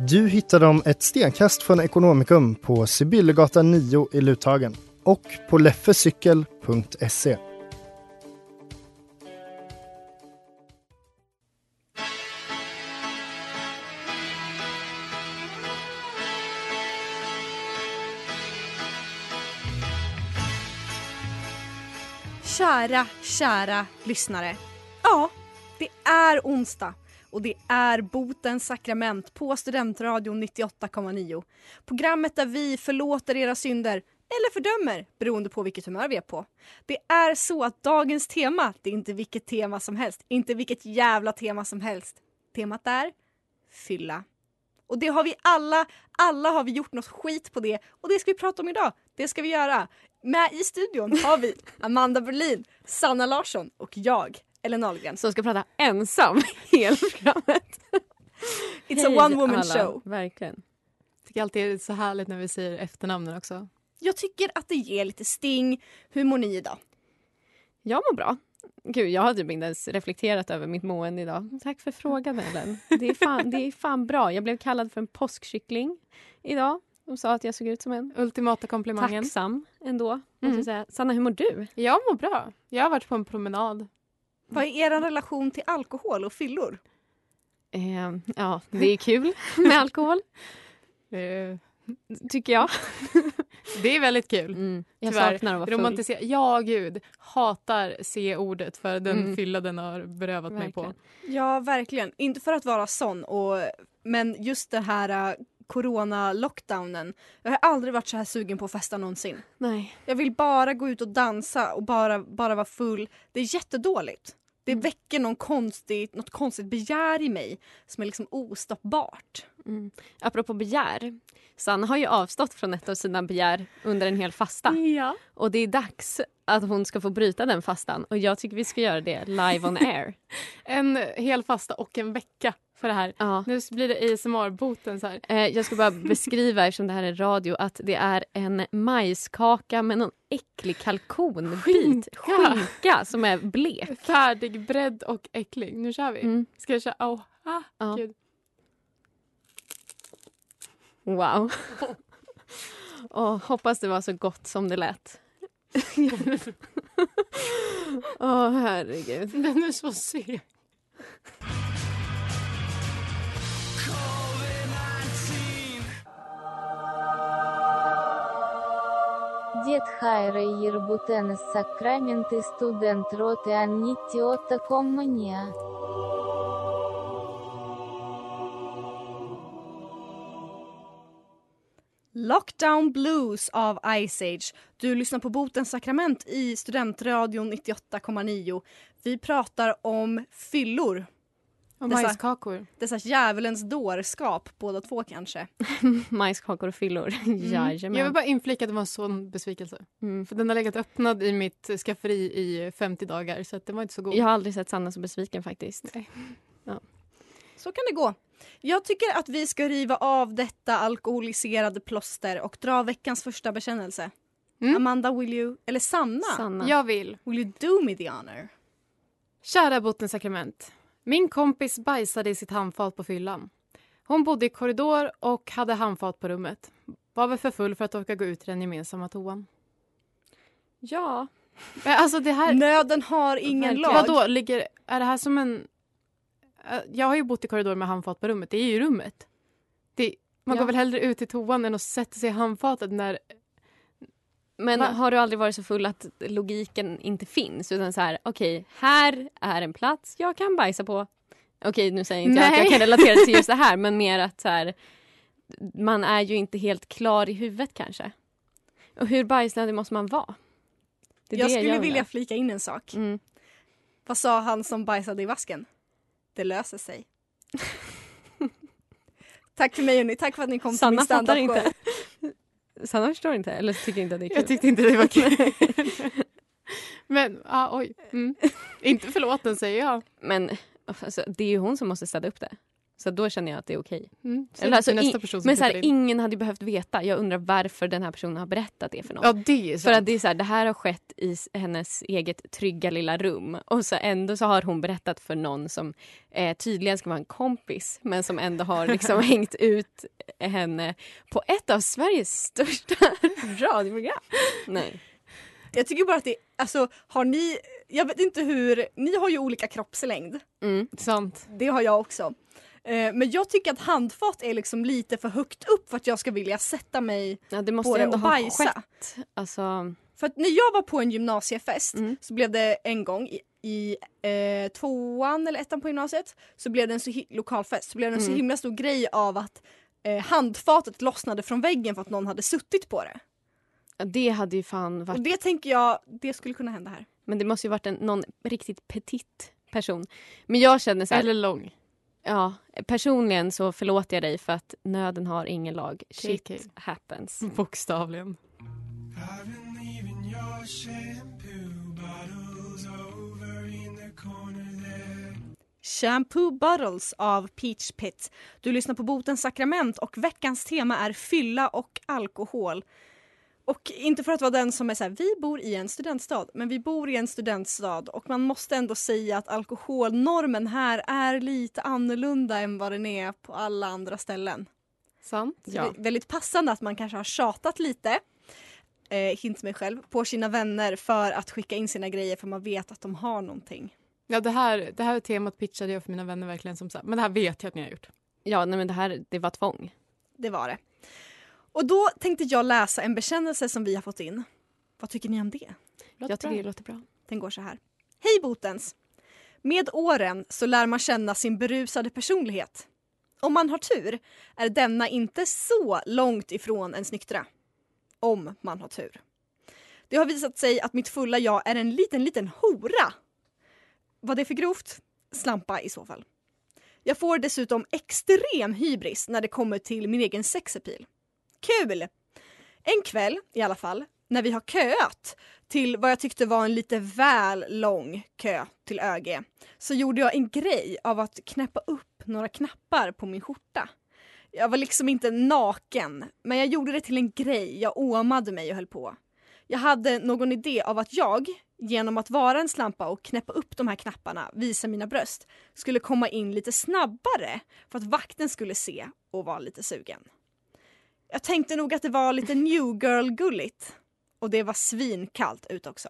Du hittar dem ett stenkast från Ekonomikum på Sibyllegatan 9 i Luthagen och på leffecykel.se. Kära, kära lyssnare. Ja, det är onsdag och det är botens sakrament på Studentradion 98,9. Programmet där vi förlåter era synder eller fördömer beroende på vilket humör vi är på. Det är så att dagens tema, det är inte vilket tema som helst, inte vilket jävla tema som helst. Temat är fylla. Och det har vi alla, alla har vi gjort något skit på det och det ska vi prata om idag. Det ska vi göra. Med i studion har vi Amanda Berlin, Sanna Larsson och jag, Ellen Ahlgren. Som ska prata ensam hela programmet. It's a one woman show. Verkligen. tycker alltid det är så härligt när vi säger efternamnen också. Jag tycker att det ger lite sting. Hur mår ni idag? Jag mår bra. Gud, jag har typ inte ens reflekterat över mitt mående idag. Tack för frågan, Ellen. Det är fan, det är fan bra. Jag blev kallad för en påskkyckling idag. De sa att jag såg ut som en. Ultimata komplimangen. Tacksam ändå. Mm. Måste jag säga. Sanna, hur mår du? Jag mår bra. Jag har varit på en promenad. Vad är er relation till alkohol och fyllor? Eh, ja, det är kul med alkohol, Eh, tycker jag. Det är väldigt kul. Mm. Jag Tyvärr. saknar att vara full. Romantisera. Ja, gud. Hatar C-ordet för den Mm. fylla den har berövat mig på. Verkligen. Ja, verkligen. Inte för att vara sån, och, men just det här uh, corona-lockdownen. Jag har aldrig varit så här sugen på att festa någonsin. Nej. Jag vill bara gå ut och dansa och bara, bara vara full. Det är jättedåligt. Det Mm. väcker någon konstigt, något konstigt begär i mig som är liksom ostoppbart. Mm. Apropå begär. Sanna har ju avstått från ett av sina begär under en hel fasta. Ja. Och det är dags att hon ska få bryta den fastan. Och jag tycker vi ska göra det live on air. En hel fasta och en vecka för det här. Ja. Nu blir det ASMR-boten så här. Eh, jag ska bara beskriva, eftersom det här är radio, att det är en majskaka med någon äcklig kalkonbit. Skinka. Skinka som är blek. Färdigbredd och äcklig. Nu kör vi. Mm. Ska jag köra? Oh. Ah, Ja. gud. Wow. Åh, hoppas det var så gott som det lät. Åh, herregud. Den är så seg. Дед Хайра Ербутенес Сакраменты студент роты Аннитиота Коммания. Lockdown Blues av Ice Age. Du lyssnar på Botens sakrament i Studentradion 98,9. Vi pratar om fyllor. Och Dessa- majskakor. Dessa djävulens dårskap, båda två kanske. Majskakor och fyllor. Jajamän. Jag vill bara inflika att det var en sån besvikelse. Mm. För den har legat öppnad i mitt skafferi i 50 dagar så att den var inte så god. Jag har aldrig sett Sanna så besviken faktiskt. Nej. Så kan det gå. Jag tycker att vi ska riva av detta alkoholiserade plåster och dra veckans första bekännelse. Mm. Amanda, will you, eller Sanna, Sanna. Jag vill. will you do me the honor? Kära botens sakrament. Min kompis bajsade i sitt handfat på fyllan. Hon bodde i korridor och hade handfat på rummet. Var väl för full för att orka gå ut till den gemensamma toan. Ja. Alltså det här... Nöden har ingen lag. Vadå, ligger... Är det här som en... Jag har ju bott i korridor med handfat på rummet. Det är ju rummet. Det... Man Ja. går väl hellre ut i toan än att sätta sig i handfatet när... Men Va? har du aldrig varit så full att logiken inte finns? Utan så här, okej, här är en plats jag kan bajsa på. Okej, nu säger inte jag att jag Nej. kan relatera till just det här, men mer att så här, man är ju inte helt klar i huvudet kanske. Och hur bajsnödig måste man vara? Jag skulle undrar. vilja flika in en sak. Mm. Vad sa han som bajsade i vasken? Det löser sig. Tack för mig hörni, tack för att ni kom till Sanna min fattar standup-show. inte. Sanna förstår inte, eller tycker inte att det är kul. Jag tyckte inte det var kul. Men, ah, oj. Mm. Inte förlåten säger jag. Men alltså, det är ju hon som måste städa upp det. Så då känner jag att det är okej. Mm. Eller alltså, nästa person men så här, ingen hade behövt veta. Jag undrar varför den här personen har berättat det för någon. Ja, det är sant. För att det är så här, det här har skett i hennes eget trygga lilla rum. Och så ändå så har hon berättat för någon som eh, tydligen ska vara en kompis men som ändå har liksom hängt ut henne på ett av Sveriges största radioprogram. Nej. Jag tycker bara att det, alltså har ni, jag vet inte hur, ni har ju olika kroppslängd. Mm. Sant. Det har jag också. Eh, Men jag tycker att handfat är liksom lite för högt upp för att jag ska vilja sätta mig Ja, det måste på det ändå och ha bajsa. skett. Alltså, För att när jag var på en gymnasiefest Mm. så blev det en gång i, i eh, tvåan eller ettan på gymnasiet så blev det en så lokalfest så blev det en så Mm. himla stor grej av att eh, handfatet lossnade från väggen för att någon hade suttit på det. ja, det hade ju fan varit... Och det tänker jag, det skulle kunna hända här. Men det måste ju varit en, någon riktigt petit person. Men jag känner så här, Eller lång. Ja, personligen så förlåter jag dig för att nöden har ingen lag. Shit KK. happens. Bokstavligen. Shampoo Bottles av Peach Pit. Du lyssnar på Botens sakrament och veckans tema är fylla och alkohol. Och inte för att vara den som är så här, vi bor i en studentstad, men vi bor i en studentstad och man måste ändå säga att alkoholnormen här är lite annorlunda än vad den är på alla andra ställen. Sant. Är väldigt passande att man kanske har tjatat lite, eh, hint mig själv, på sina vänner för att skicka in sina grejer för man vet att de har någonting. Ja, det här, det här temat pitchade jag för mina vänner verkligen som så här, men det här vet jag att ni har gjort. Ja, nej men det här, det var tvång. Det var det. Och då tänkte jag läsa en bekännelse som vi har fått in. Vad tycker ni om det? jag tycker det låter bra. Den går så här. Hej Botens! Med åren så lär man känna sin berusade personlighet. Om man har tur är denna inte så långt ifrån ens nyktra. Om man har tur. Det har visat sig att mitt fulla jag är en liten, liten hora. Vad det är för grovt? Slampa i så fall. Jag får dessutom extrem hybris när det kommer till min egen sexappeal. Kul! En kväll i alla fall, när vi har köat till vad jag tyckte var en lite väl lång kö till ÖG så gjorde jag en grej av att knäppa upp några knappar på min skjorta. Jag var liksom inte naken, men jag gjorde det till en grej. Jag åmade mig och höll på. Jag hade någon idé av att jag, genom att vara en slampa och knäppa upp de här knapparna, visa mina bröst, skulle komma in lite snabbare för att vakten skulle se och vara lite sugen. Jag tänkte nog att det var lite new girl-gulligt. Och det var svinkallt ut också.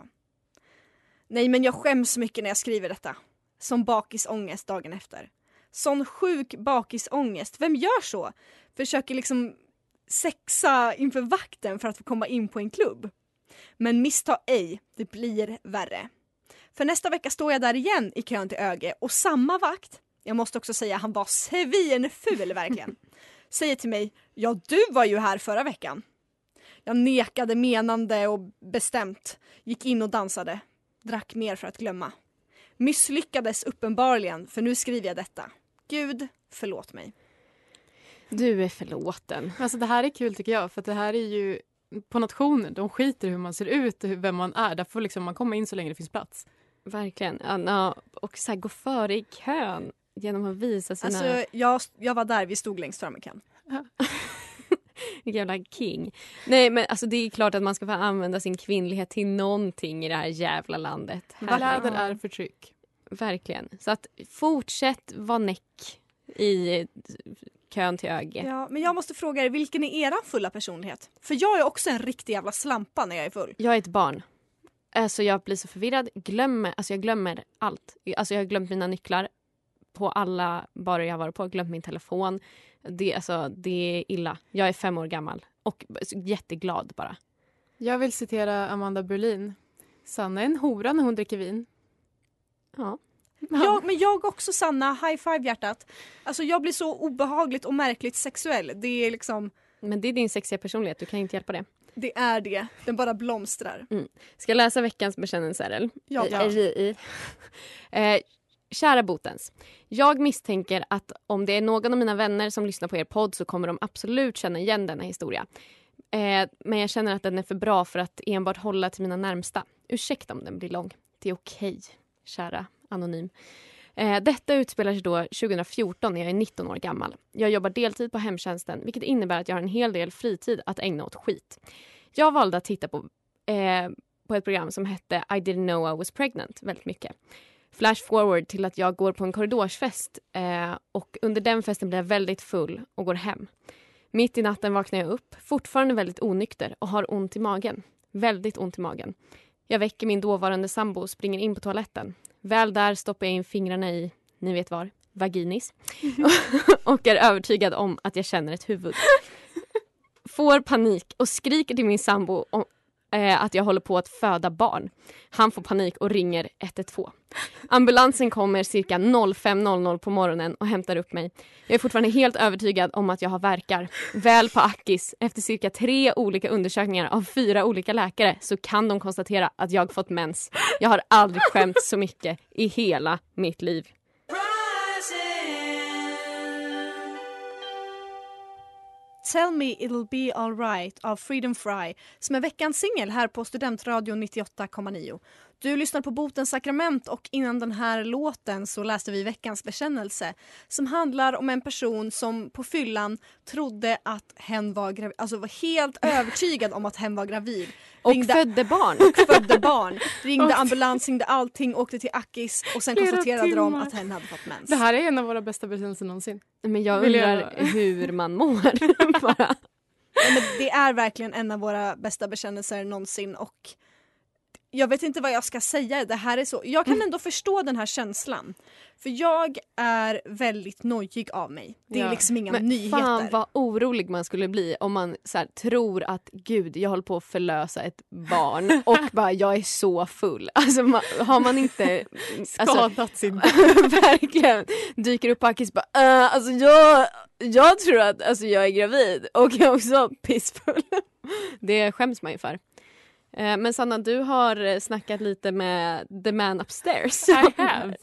Nej, men jag skäms mycket när jag skriver detta. Som bakisångest dagen efter. Sån sjuk bakisångest. Vem gör så? Försöker liksom sexa inför vakten för att få komma in på en klubb. Men missta ej, det blir värre. För nästa vecka står jag där igen i kön till Öge och samma vakt, jag måste också säga han var svinful verkligen, säger till mig Ja, du var ju här förra veckan. Jag nekade menande och bestämt, gick in och dansade, drack mer för att glömma. Misslyckades uppenbarligen, för nu skriver jag detta. Gud, förlåt mig. Du är förlåten. Alltså det här är kul tycker jag för det här är ju på nationen, de skiter i hur man ser ut och vem man är. Där får liksom man komma in så länge det finns plats. Verkligen. Anna, och så här, gå före i kön genom att visa sina... Alltså, jag, jag var där, vi stod längst fram i kön. Jävla king. Nej men alltså det är klart att man ska få använda sin kvinnlighet till någonting i det här jävla landet. Kläder är förtryck. Verkligen. Så att fortsätt vara näck i kön till öge. Ja, men jag måste fråga er, vilken är era fulla personlighet? För jag är också en riktig jävla slampa när jag är full. Jag är ett barn. Alltså jag blir så förvirrad. Glömmer, alltså jag glömmer allt. Alltså jag har glömt mina nycklar på alla barer jag har varit på. Glömt min telefon. Det, alltså, det är illa. Jag är fem år gammal och jätteglad bara. Jag vill citera Amanda Berlin. Sanna är en hora när hon dricker vin. Ja. Jag, men jag också Sanna, high five hjärtat. Alltså jag blir så obehagligt och märkligt sexuell. Det är liksom, Men det är din sexiga personlighet, du kan inte hjälpa det. det är det. Den bara blomstrar. Ska jag läsa veckans bekännelse RL? Ja, I- ja. Kära Botens. Jag misstänker att om det är någon av mina vänner som lyssnar på er podd så kommer de absolut känna igen denna historia. Eh, men jag känner att den är för bra för att enbart hålla till mina närmsta. Ursäkta om den blir lång. Det är okej, kära Anonym. Eh, detta utspelar sig då 2014 när jag är 19 år gammal. Jag jobbar deltid på hemtjänsten vilket innebär att jag har en hel del fritid att ägna åt skit. Jag valde att titta på, eh, på ett program som hette I didn't know I was pregnant väldigt mycket. Flash forward till att jag går på en korridorsfest eh, och under den festen blir jag väldigt full och går hem. Mitt i natten vaknar jag upp, fortfarande väldigt onykter och har ont i magen. Väldigt ont i magen. Jag väcker min dåvarande sambo och springer in på toaletten. Väl där stoppar jag in fingrarna i, ni vet var, vaginis och är övertygad om att jag känner ett huvud. Får panik och skriker till min sambo eh, att jag håller på att föda barn. Han får panik och ringer 112. Ambulansen kommer cirka 05.00 på morgonen och hämtar upp mig. Jag är fortfarande helt övertygad om att jag har verkar. Väl på Akis, efter cirka tre olika undersökningar av fyra olika läkare så kan de konstatera att jag fått mens. Jag har aldrig skämt så mycket i hela mitt liv. Tell me it'll be alright av Freedom Fry som är veckans singel här på Studentradion 98,9. Du lyssnar på Botens sakrament och innan den här låten så läste vi veckans bekännelse som handlar om en person som på fyllan trodde att hen var gravid, alltså var helt övertygad om att hen var gravid. Och Ringde- födde barn. och födde barn. Ringde ambulans, ringde allting, åkte till Akis och sen Flera konstaterade de att hen hade fått mens. Det här är en av våra bästa bekännelser någonsin. Men jag Vill jag- undrar hur man mår. Bara. Ja, men det är verkligen en av våra bästa bekännelser någonsin och jag vet inte vad jag ska säga. Det här är så. Jag kan ändå förstå den här känslan. För jag är väldigt nojig av mig. Det är Ja. liksom inga Men nyheter. fan vad orolig man skulle bli om man så här, tror att gud, jag håller på att förlösa ett barn och bara jag är så full. Alltså man, har man inte alltså, Skadat sin... verkligen dyker upp på Akis bara äh, alltså jag, jag tror att alltså, jag är gravid och jag är också pissfull. Det skäms man ju för. Eh, Men Sanna, du har eh, snackat lite med the man upstairs. I have.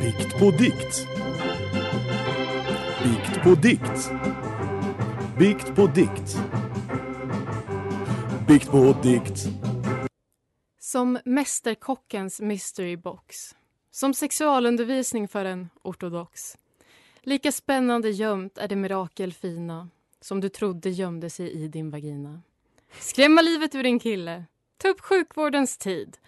Bikt på dikt. Bikt på dikt. Bikt på dikt. Bikt på dikt. Som Mästerkockens mystery box. Som sexualundervisning för en ortodox. Lika spännande gömt är det mirakelfina som du trodde gömde sig i din vagina. Skrämma livet ur din kille. Ta upp sjukvårdens tid.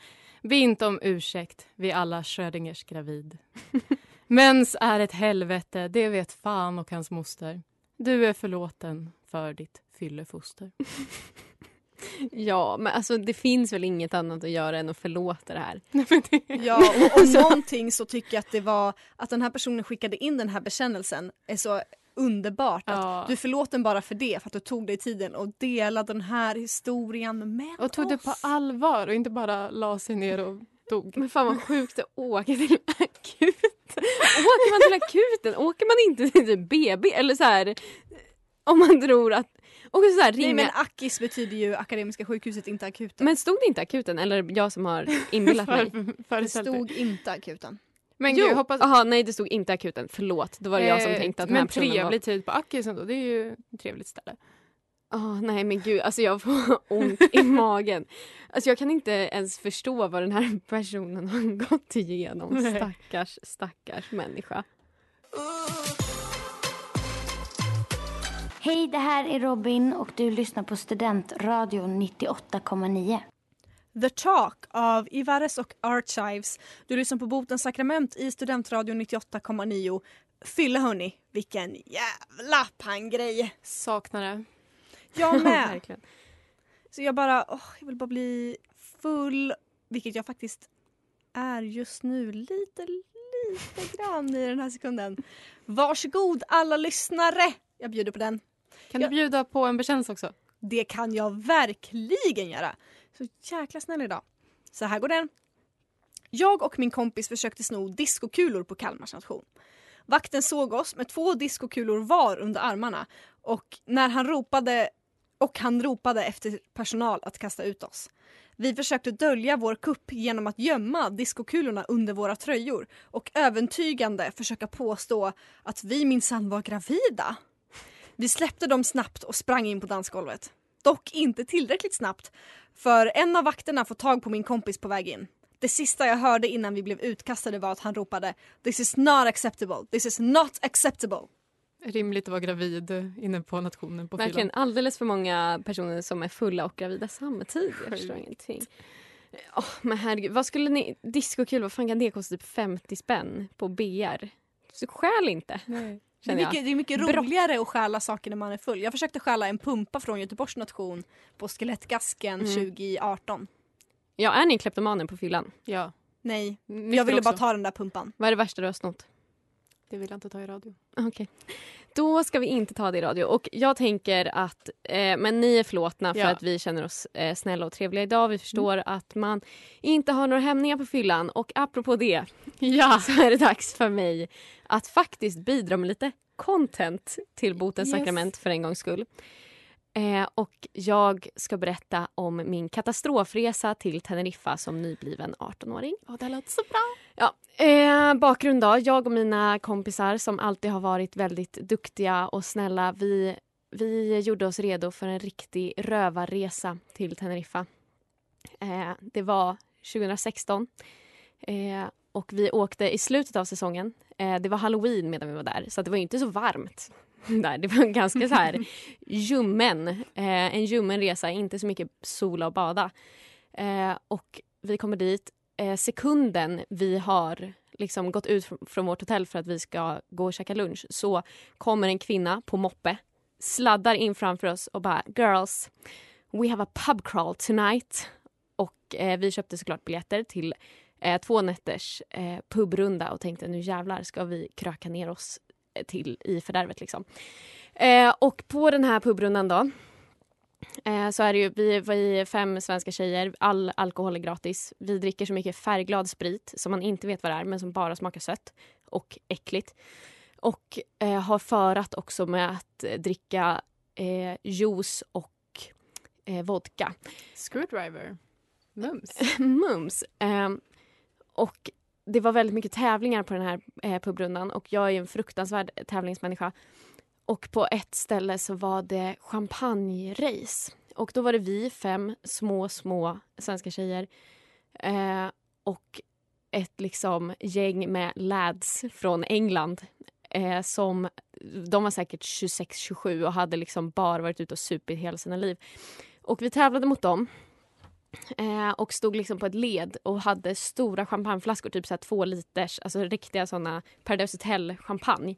Be inte om ursäkt, vi är alla Schrödingers gravid. Mens är ett helvete, det vet fan och hans moster. Du är förlåten för ditt fyllefoster. Ja, men alltså det finns väl inget annat att göra än att förlåta det här. Ja, och om någonting så tycker jag att det var att den här personen skickade in den här bekännelsen är så underbart. Ja. Att du är förlåten bara för det, för att du tog dig tiden och delade den här historien med Och tog det på oss. allvar och inte bara la sig ner och dog. Men fan vad sjukt att åka till akuten. Åker man till akuten? Åker man inte till typ BB? Eller så här, om man tror att... Och så här, Nej men Akis betyder ju Akademiska sjukhuset, inte akuten. Men stod det inte akuten? Eller jag som har inbillat mig? det stod inte akuten. Men jo, gud, hoppas... aha, nej det stod inte akuten. Förlåt, det var jag som Eh, tänkte att den här Men personen trevlig var... tid på Akis ändå, det är ju ett trevligt ställe. Åh, nej men gud, alltså jag får ont i magen. Alltså jag kan inte ens förstå vad den här personen har gått igenom. Nej. Stackars, stackars människa. Hej, det här är Robin och du lyssnar på Studentradion 98,9. The Talk av Ivares och Archives. Du lyssnar på Botens sakrament i Studentradion 98,9. Fylla hörni, vilken jävla panggrej! Saknar det. Jag med! Så jag bara, åh, jag vill bara bli full, vilket jag faktiskt är just nu. Lite, lite grann i den här sekunden. Varsågod alla lyssnare! Jag bjuder på den. Kan du bjuda på en bekännelse också? Det kan jag verkligen göra. Så jäkla snäll idag. Så här går den. Jag och min kompis försökte sno diskokulor på Kalmars nation. Vakten såg oss med två diskokulor var under armarna och när han ropade och han ropade efter personal att kasta ut oss. Vi försökte dölja vår kupp genom att gömma diskokulorna under våra tröjor och övertygande försöka påstå att vi minsann var gravida. Vi släppte dem snabbt och sprang in på dansgolvet. Dock inte tillräckligt snabbt för en av vakterna får tag på min kompis på väg in. Det sista jag hörde innan vi blev utkastade var att han ropade “This is not acceptable, this is not acceptable”. Rimligt att vara gravid inne på nationen på Verkligen fyllan. alldeles för många personer som är fulla och gravida samtidigt. Jag förstår ingenting. Åh, men herregud, vad skulle ni... Diskokul, vad fan kan det kosta? Typ 50 spänn på BR. Så skäl inte. Det är mycket, det är mycket Brott. roligare att stjäla saker när man är full. Jag försökte stjäla en pumpa från Göteborgs nation på Skelettgasken Mm. 2018. Ja, är ni kleptomaner på fyllan? Ja. Nej, Nykter jag ville bara också. ta den där pumpan. Vad är det värsta du har snott? Det vill jag inte ta i radio. Okej. Då ska vi inte ta det i radio. Och jag tänker att, eh, men ni är förlåtna för Ja. att vi känner oss eh, snälla och trevliga idag. Vi förstår att man inte har några hämningar på fyllan. Och apropå det Ja. så är det dags för mig att faktiskt bidra med lite content till Botens Yes. sakrament för en gångs skull. Eh, och jag ska berätta om min katastrofresa till Teneriffa som nybliven 18-åring. Oh, det låter så bra. Ja, eh, bakgrund då. Jag och mina kompisar som alltid har varit väldigt duktiga och snälla. Vi, vi gjorde oss redo för en riktig rövarresa till Teneriffa. Eh, det var 2016. Eh, och vi åkte i slutet av säsongen. Eh, det var halloween medan vi var där, så det var inte så varmt. Där. Det var en ganska så här ljummen, eh, en ljummen resa, inte så mycket sola och bada. Eh, och vi kommer dit eh, sekunden vi har liksom gått ut från vårt hotell för att vi ska gå och käka lunch så kommer en kvinna på moppe, sladdar in framför oss och bara “Girls, we have a pub crawl tonight”. Och eh, vi köpte såklart biljetter till eh, två nätters eh, pubrunda och tänkte nu jävlar ska vi kröka ner oss till i fördärvet liksom. Eh, och på den här pubrundan då Eh, så är det ju, vi, vi är fem svenska tjejer, all alkohol är gratis. Vi dricker så mycket färgglad sprit som man inte vet vad det är men som bara smakar sött och äckligt. Och eh, har förat också med att dricka eh, juice och eh, vodka. Screwdriver. Mums. Mums. Ehm, och det var väldigt mycket tävlingar på den här eh, pubrundan och jag är en fruktansvärd tävlingsmänniska. Och på ett ställe så var det champagne-race. Och då var det vi fem små, små svenska tjejer eh, och ett liksom gäng med lads från England eh, som de var säkert 26-27 och hade liksom bara varit ute och supit hela sina liv. Och vi tävlade mot dem eh, och stod liksom på ett led och hade stora champagneflaskor, typ så här två liters, alltså riktiga såna Paradise Hotel champagne.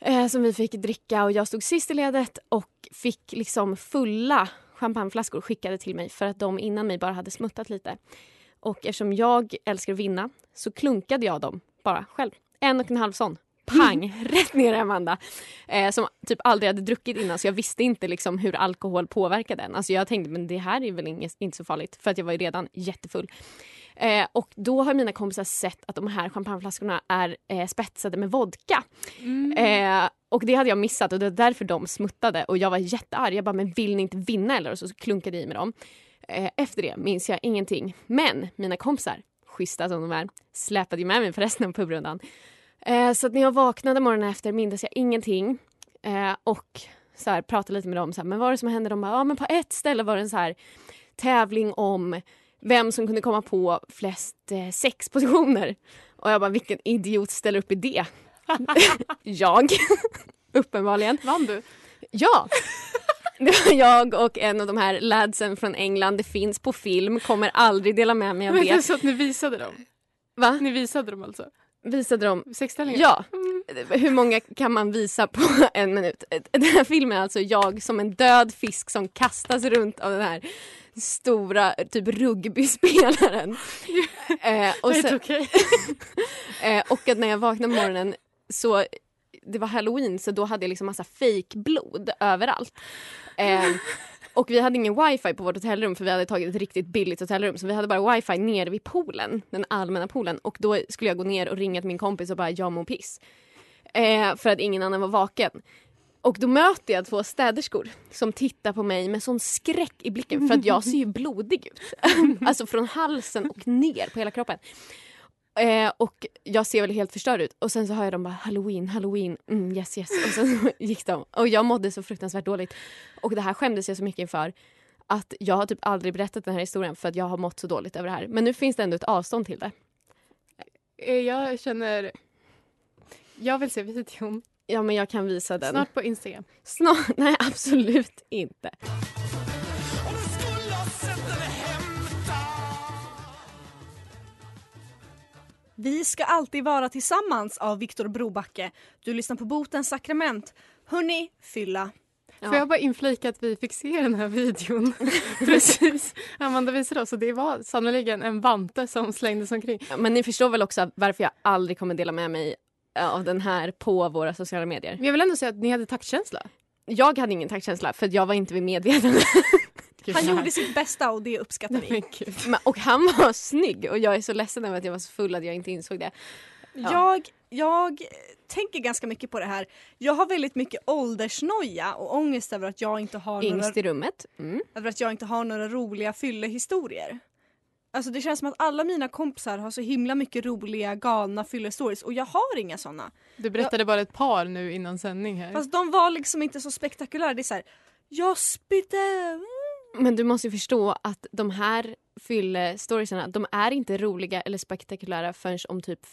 Eh, som vi fick dricka och jag stod sist i ledet och fick liksom fulla champagneflaskor skickade till mig för att de innan mig bara hade smuttat lite. Och eftersom jag älskar att vinna så klunkade jag dem bara själv. En och en halv sån. Pang! rätt ner i Amanda. Eh, som typ aldrig hade druckit innan så jag visste inte liksom hur alkohol påverkade en. Alltså jag tänkte men det här är väl inget, inte så farligt för att jag var ju redan jättefull. Eh, och då har mina kompisar sett att de här champagneflaskorna är eh, spetsade med vodka. Eh, och det hade jag missat och det var därför de smuttade och jag var jättearg. Jag bara, men vill ni inte vinna eller? Och så klunkade jag i med dem. Eh, efter det minns jag ingenting. Men mina kompisar, schyssta som de är, släpade ju med mig på resten av pubrundan. Eh, så att när jag vaknade morgonen efter mindes jag ingenting. Eh, och så här, pratade lite med dem. Så här, men vad var det som hände? De bara, ja men på ett ställe var det en så här tävling om vem som kunde komma på flest eh, sexpositioner. Och jag bara, vilken idiot ställer upp i det? jag. Uppenbarligen. Vann du? Ja! Det var jag och en av de här ladsen från England. Det finns på film, kommer aldrig dela med mig av Men det är det. så att ni visade dem? Va? Ni visade dem alltså? Visade dem? Sexställningar? Ja. hur många kan man visa på en minut? Den här filmen är alltså jag som en död fisk som kastas runt av den här stora typ rugbyspelaren. eh, och, sen, okej. eh, och att när jag vaknade på morgonen så det var halloween så då hade jag liksom massa fejkblod överallt. Eh, och vi hade ingen wifi på vårt hotellrum för vi hade tagit ett riktigt billigt hotellrum så vi hade bara wifi nere vid poolen, den allmänna poolen och då skulle jag gå ner och ringa till min kompis och bara jag mår piss. Eh, för att ingen annan var vaken. Och då möter jag två städerskor som tittar på mig med sån skräck i blicken för att jag ser ju blodig ut. alltså från halsen och ner på hela kroppen. Eh, och jag ser väl helt förstörd ut och sen så hör jag dem bara halloween, halloween, mm, yes yes. Och sen gick de. Och jag mådde så fruktansvärt dåligt. Och det här skämdes jag så mycket inför att jag har typ aldrig berättat den här historien för att jag har mått så dåligt över det här. Men nu finns det ändå ett avstånd till det. Eh, Jag känner... Jag vill se videon. Ja men jag kan visa den. Snart på Instagram. Snart? Nej absolut inte. Vi ska alltid vara tillsammans av Viktor Brobacke. Du lyssnar på Botens sakrament. Hörni, fylla. Får jag bara inflika att vi fick se den här videon precis Amanda visade oss och det var sannoliken en vante som slängdes omkring. Ja, men ni förstår väl också varför jag aldrig kommer dela med mig av den här på våra sociala medier. Men jag vill ändå säga att ni hade taktkänsla. Jag hade ingen taktkänsla för jag var inte vid medvetande. Han gjorde sitt bästa och det uppskattar vi. Och han var snygg och jag är så ledsen över att jag var så full att jag inte insåg det. Ja. Jag, jag tänker ganska mycket på det här. Jag har väldigt mycket åldersnoja och ångest över att jag inte har Yngst några, i rummet. Mm. över att jag inte har några roliga fyllehistorier. Alltså det känns som att alla mina kompisar har så himla mycket roliga galna fyllestories och jag har inga såna. Du berättade bara ett par nu innan sändning här. Fast de var liksom inte så spektakulära. Det är så här, jag spydde. Men du måste förstå att de här fyllestoriesarna, de är inte roliga eller spektakulära förrän om typ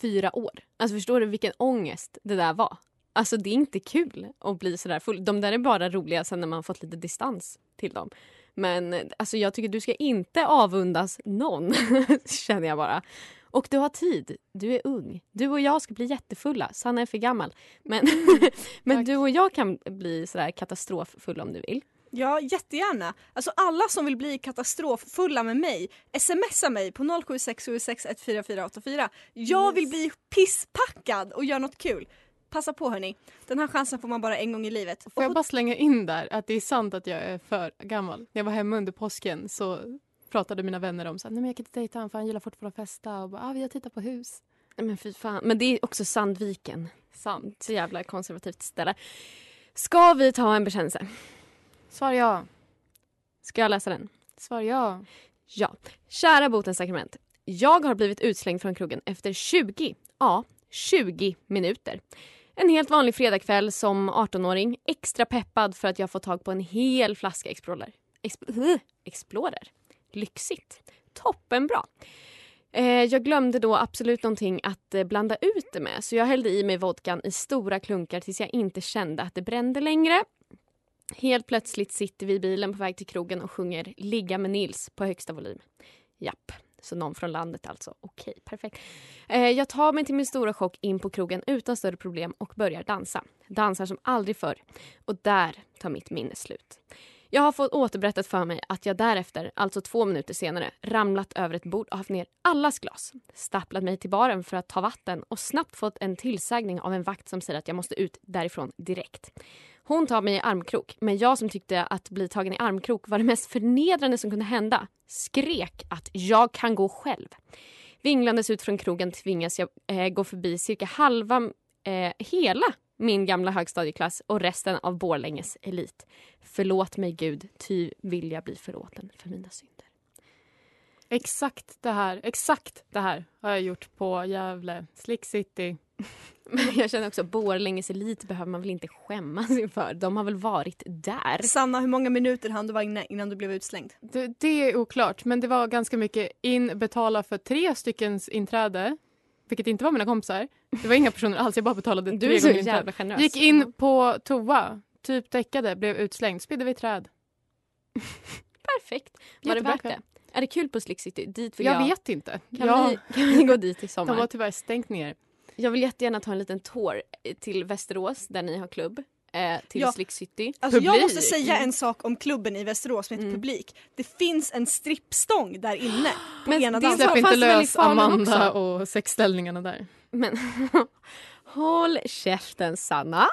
fyra år. Alltså förstår du vilken ångest det där var? Alltså det är inte kul att bli sådär full. De där är bara roliga sen när man fått lite distans till dem. Men alltså jag tycker du ska inte avundas någon, känner jag bara. Och du har tid. Du är ung. Du och jag ska bli jättefulla. Sanna är för gammal. Men, men du och jag kan bli sådär katastroffulla om du vill. Ja, jättegärna. Alltså alla som vill bli katastroffulla med mig, smsa mig på 0767614484. Jag vill bli pisspackad och göra något kul. Passa på hörni. Den här chansen får man bara en gång i livet. Får jag bara slänga in där att det är sant att jag är för gammal. När jag var hemma under påsken så pratade mina vänner om så här, nej men jag kan inte dejta honom för han gillar fortfarande att festa och bara, ah, vi har tittat på hus. Nej, Men fy fan. Men det är också Sandviken. Sant. Så jävla konservativt ställe. Ska vi ta en bekännelse? Svar ja. Ska jag läsa den? Svar ja. Ja. Kära botens sakrament. Jag har blivit utslängd från krogen efter 20, ja 20 minuter. En helt vanlig fredagkväll som 18-åring. Extra peppad för att jag fått tag på en hel flaska Explorer. Exp- Explorer. Lyxigt. Toppenbra. Eh, jag glömde då absolut någonting att eh, blanda ut det med så jag hällde i mig vodkan i stora klunkar tills jag inte kände att det brände längre. Helt plötsligt sitter vi i bilen på väg till krogen och sjunger Ligga med Nils på högsta volym. Japp, så någon från landet alltså. Okej, perfekt. Eh, jag tar mig till min stora chock in på krogen utan större problem och börjar dansa. Dansar som aldrig förr. Och där tar mitt minne slut. Jag har fått återberättat för mig att jag därefter, alltså två minuter senare, ramlat över ett bord och haft ner allas glas. Stapplat mig till baren för att ta vatten och snabbt fått en tillsägning av en vakt som säger att jag måste ut därifrån direkt. Hon tar mig i armkrok, men jag som tyckte att bli tagen i armkrok var det mest förnedrande som kunde hända skrek att jag kan gå själv. Vinglandes ut från krogen tvingas jag eh, gå förbi cirka halva, eh, hela min gamla högstadieklass och resten av Borlänges elit. Förlåt mig Gud, ty vill jag bli förlåten för mina synder. Exakt det här, exakt det här har jag gjort på Gävle, Slick City. Men jag känner också Borlänges elit behöver man väl inte skämmas inför. De har väl varit där. Sanna, hur många minuter hann du vara inne innan du blev utslängd? Det, det är oklart, men det var ganska mycket in, betala för tre styckens inträde. Vilket inte var mina kompisar. Det var inga personer alls, jag bara betalade Du tre är så gånger jävla generös. Gick in på toa, typ däckade, blev utslängd, spydde vid träd. Perfekt. Var det Jättebra värt det? Är det kul på Slick City? Dit vill Jag jag. vet inte. Kan, Jag- vi, kan vi gå dit i sommar? De har tyvärr stängt ner. Jag vill jättegärna ta en liten tour till Västerås där ni har klubb. Eh, till Ja. Slick City. Alltså jag måste säga en sak om klubben i Västerås som heter Mm. Publik. Det finns en strippstång där inne på Men ena det. Släpp inte lös Amanda också? och sexställningarna där. Men håll käften Sanna.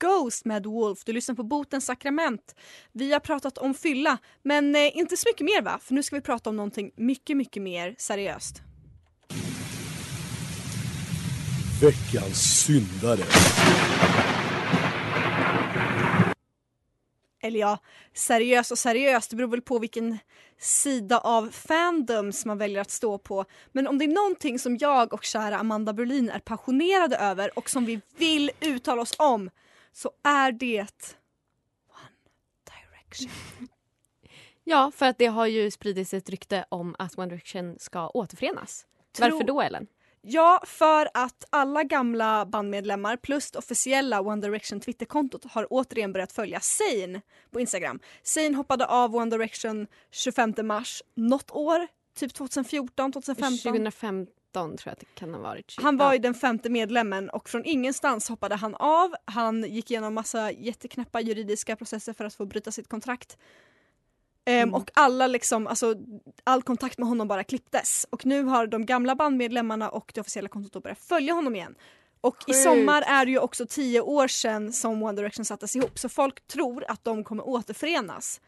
Ghost med Wolf. Du lyssnar på Botens sakrament. Vi har pratat om fylla, men eh, inte så mycket mer va? För nu ska vi prata om någonting mycket, mycket mer seriöst. Veckans syndare. Eller ja, seriös och seriöst, det beror väl på vilken sida av fandoms man väljer att stå på. Men om det är någonting som jag och kära Amanda Berlin är passionerade över och som vi vill uttala oss om så är det One Direction. Ja, för att det har ju spridits ett rykte om att One Direction ska återförenas. Tro- Varför då Ellen? Ja, för att alla gamla bandmedlemmar plus det officiella One Direction Twitterkontot har återigen börjat följa Zayn på Instagram. Zayn hoppade av One Direction 25 mars något år, typ 2014, 2015. 2015 tror jag att det kan ha varit. Han var ju den femte medlemmen och från ingenstans hoppade han av. Han gick igenom massa jätteknäppa juridiska processer för att få bryta sitt kontrakt. Ehm, Mm. Och alla liksom, alltså, all kontakt med honom bara klipptes. Och nu har de gamla bandmedlemmarna och det officiella kontot börjat följa honom igen. Och i Sjukt. sommar är det ju också tio år sedan som One Direction sattes ihop så folk tror att de kommer återförenas.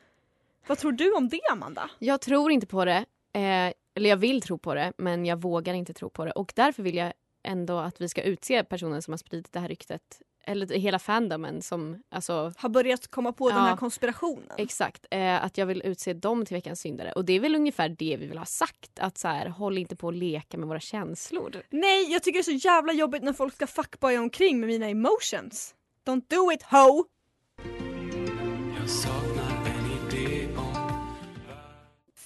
Vad tror du om det Amanda? Jag tror inte på det. Eh, eller jag vill tro på det, men jag vågar inte tro på det. Och därför vill jag ändå att vi ska utse personen som har spridit det här ryktet. Eller hela fandomen som, alltså Har börjat komma på den Ja. här konspirationen. Exakt, eh, att jag vill utse dem till veckans syndare. Och det är väl ungefär det vi vill ha sagt. Att så här, håll inte på att leka med våra känslor. Nej, jag tycker det är så jävla jobbigt när folk ska fuckboya omkring med mina emotions. Don't do it ho!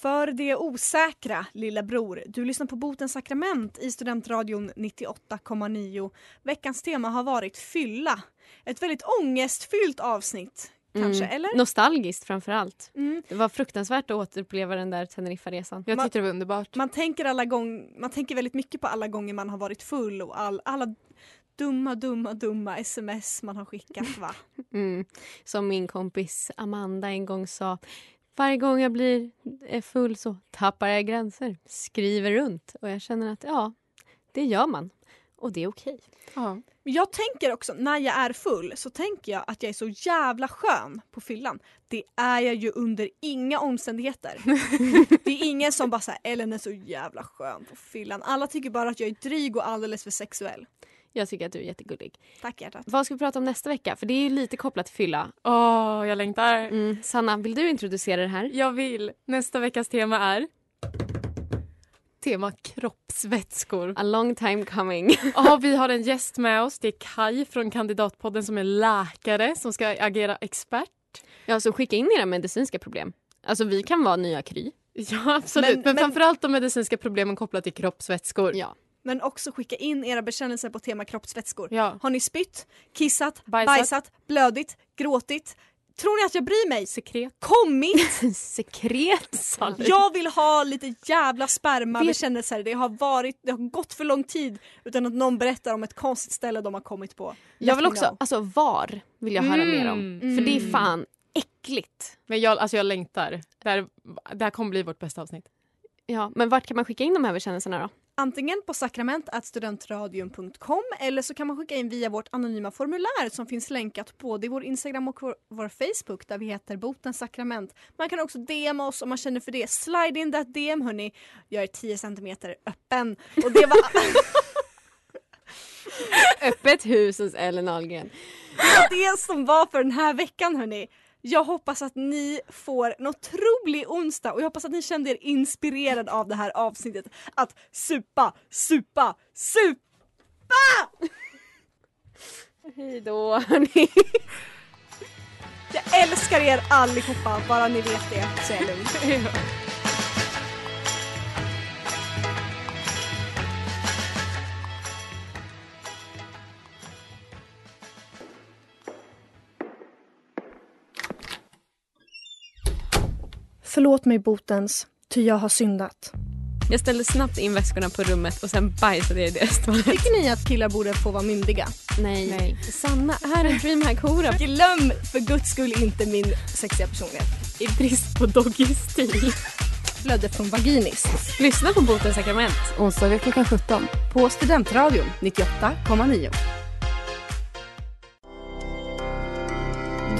För det osäkra, lilla bror. Du lyssnar på Botens sakrament i Studentradion 98,9. Veckans tema har varit fylla. Ett väldigt ångestfyllt avsnitt, kanske, Mm. eller? Nostalgiskt framför allt. Mm. Det var fruktansvärt att återuppleva den där Teneriffa-resan. Jag Man- tyckte det var underbart. Man tänker, alla gång, man tänker väldigt mycket på alla gånger man har varit full och all, alla dumma, dumma, dumma sms man har skickat va? Mm. Som min kompis Amanda en gång sa. Varje gång jag blir eh, full så tappar jag gränser. Skriver runt. Och jag känner att ja, det gör man. Och det är okej. Ja. Jag tänker också, när jag är full så tänker jag att jag är så jävla skön på fyllan. Det är jag ju under inga omständigheter. det är ingen som bara säger Ellen är så jävla skön på fyllan. Alla tycker bara att jag är dryg och alldeles för sexuell. Jag tycker att du är jättegullig. Tack hjärtat. Vad ska vi prata om nästa vecka? För det är ju lite kopplat till fylla. Åh, jag längtar. Mm. Sanna, vill du introducera det här? Jag vill. Nästa veckas tema är tema kroppsvätskor. A long time coming. Ja, vi har en gäst med oss. Det är Kai från Kandidatpodden som är läkare som ska agera expert. Ja, så skicka in era medicinska problem. Alltså vi kan vara nya Kry. Ja, absolut. Men- Men, men- framförallt de medicinska problemen kopplat till kroppsvätskor. Ja. Men också skicka in era bekännelser på tema kroppsvätskor. Ja. Har ni spytt, kissat, Bajsat. bajsat, blödit, gråtit? Tror ni att jag bryr mig? Sekret. Kommit! Sekret. Jag vill ha lite jävla Vet- spermabekännelser. Det har, varit, det har gått för lång tid utan att någon berättar om ett konstigt ställe de har kommit på. Jag vill också, know. alltså VAR vill jag höra mer om. Mm. För det är fan äckligt. Men jag, alltså jag längtar. Det här, det här kommer bli vårt bästa avsnitt. Ja, men vart kan man skicka in de här bekännelserna då? Antingen på sakrament.studentradion.com eller så kan man skicka in via vårt anonyma formulär som finns länkat både i vår Instagram och vår, Facebook där vi heter Botens sakrament. Man kan också DM oss om man känner för det. Slide in that DM hörni. Jag är 10 cm öppen. Och det var Öppet hus hos Ellen Ahlgren. det som var för den här veckan hörni. Jag hoppas att ni får en otrolig onsdag och jag hoppas att ni kände er inspirerad av det här avsnittet. Att supa, supa, supa! Hej då hörni. Jag älskar er allihopa, bara ni vet det så är jag lugn. Förlåt mig botens, ty jag har syndat. Jag ställde snabbt in väskorna på rummet och sen bajsade jag i deras toalett. Tycker ni att killar borde få vara myndiga? Nej. Nej. Sanna är en DreamHack-hora. Glöm för guds skull inte min sexiga personlighet. I brist på doggy-stil. Blödde från vaginis. Lyssna på Botens sakrament. Onsdagar klockan 17 på Studentradion 98,9.